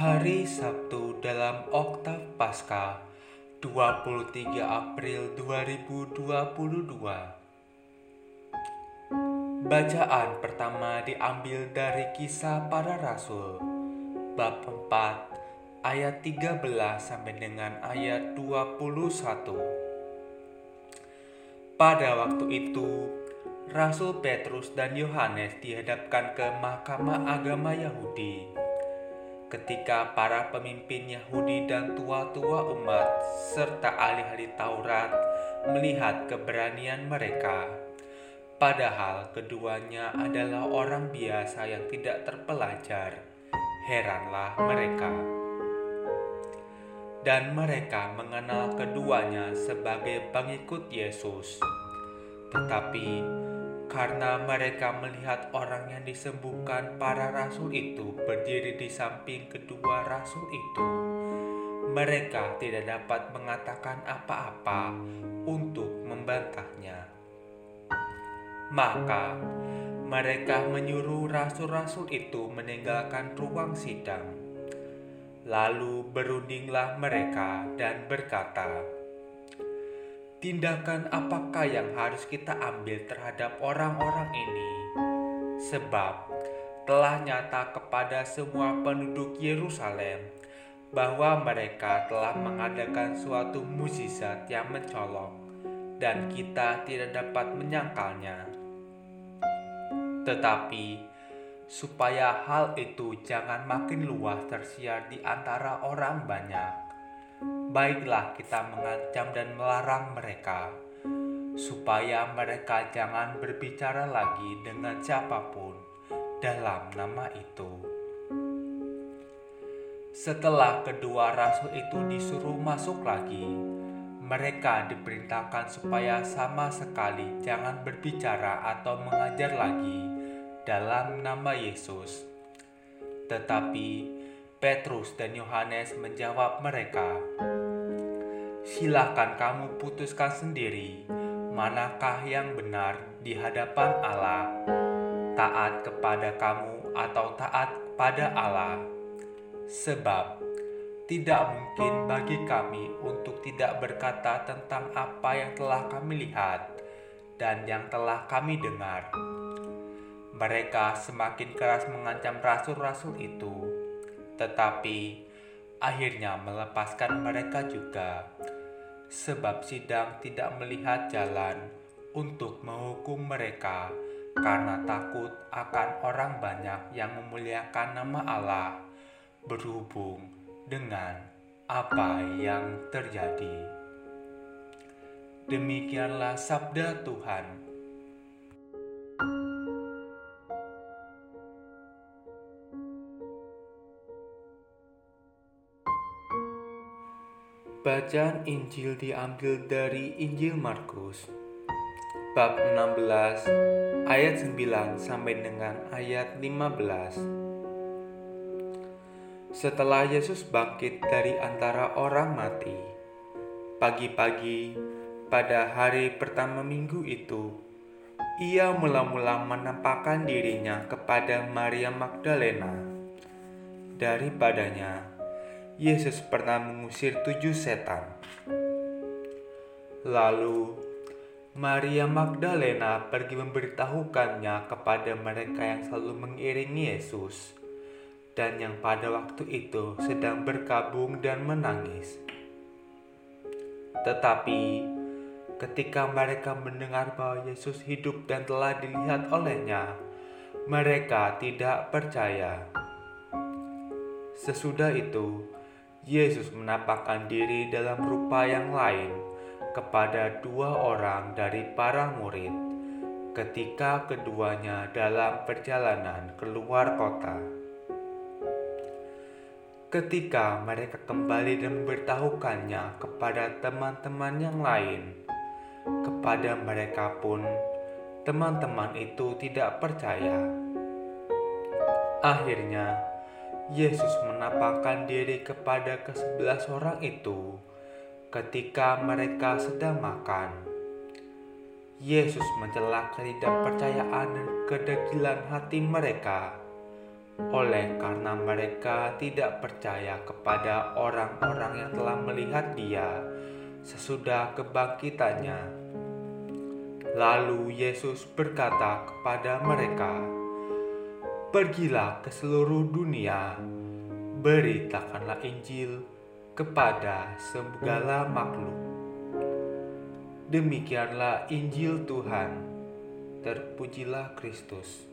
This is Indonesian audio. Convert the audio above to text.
Hari Sabtu dalam Oktav Paskah 23 April 2022 Bacaan pertama diambil dari kisah para rasul Bab 4 ayat 13 sampai dengan ayat 21 Pada waktu itu Rasul Petrus dan Yohanes dihadapkan ke Mahkamah Agama Yahudi. Ketika para pemimpin Yahudi dan tua-tua umat serta ahli-ahli Taurat melihat keberanian mereka, padahal keduanya adalah orang biasa yang tidak terpelajar, heranlah mereka. Dan mereka mengenal keduanya sebagai pengikut Yesus. Tetapi karena mereka melihat orang yang disembuhkan para rasul itu berdiri di samping kedua rasul itu, mereka tidak dapat mengatakan apa-apa untuk membantahnya. Maka mereka menyuruh rasul-rasul itu meninggalkan ruang sidang. Lalu berundinglah mereka dan berkata, tindakan apakah yang harus kita ambil terhadap orang-orang ini? Sebab telah nyata kepada semua penduduk Yerusalem bahwa mereka telah mengadakan suatu mukjizat yang mencolok dan kita tidak dapat menyangkalnya. Tetapi supaya hal itu jangan makin luas tersiar di antara orang banyak, baiklah kita mengancam dan melarang mereka, supaya mereka jangan berbicara lagi dengan siapa pun dalam nama itu. Setelah kedua rasul itu disuruh masuk lagi, mereka diperintahkan supaya sama sekali jangan berbicara atau mengajar lagi dalam nama Yesus. Tetapi Petrus dan Yohanes menjawab mereka, "Silakan kamu putuskan sendiri manakah yang benar di hadapan Allah, taat kepada kamu atau taat pada Allah, sebab tidak mungkin bagi kami untuk tidak berkata tentang apa yang telah kami lihat dan yang telah kami dengar." Mereka semakin keras mengancam rasul-rasul itu tetapi akhirnya melepaskan mereka juga, sebab sidang tidak melihat jalan untuk menghukum mereka karena takut akan orang banyak yang memuliakan nama Allah berhubung dengan apa yang terjadi. Demikianlah sabda Tuhan. Bacaan Injil diambil dari Injil Markus bab 16 ayat 9 sampai dengan ayat 15. Setelah Yesus bangkit dari antara orang mati, pagi-pagi pada hari pertama minggu itu, ia mula-mula menampakkan dirinya kepada Maria Magdalena. Daripadanya, Yesus pernah mengusir tujuh setan. Lalu Maria Magdalena pergi memberitahukannya kepada mereka yang selalu mengiringi Yesus dan yang pada waktu itu sedang berkabung dan menangis. Tetapi ketika mereka mendengar bahwa Yesus hidup dan telah dilihat olehnya, mereka tidak percaya. Sesudah itu, Yesus menampakkan diri dalam rupa yang lain kepada dua orang dari para murid ketika keduanya dalam perjalanan keluar kota. Ketika mereka kembali dan memberitahukannya kepada teman-teman yang lain, kepada mereka pun teman-teman itu tidak percaya. Akhirnya, Yesus menampakkan diri kepada kesebelas orang itu ketika mereka sedang makan. Yesus mencela ketidakpercayaan dan kedegilan hati mereka. oleh karena mereka tidak percaya kepada orang-orang yang telah melihat Dia sesudah kebangkitannya. Lalu Yesus berkata kepada mereka, "Pergilah ke seluruh dunia, beritakanlah Injil kepada segala makhluk." Demikianlah Injil Tuhan. Terpujilah Kristus.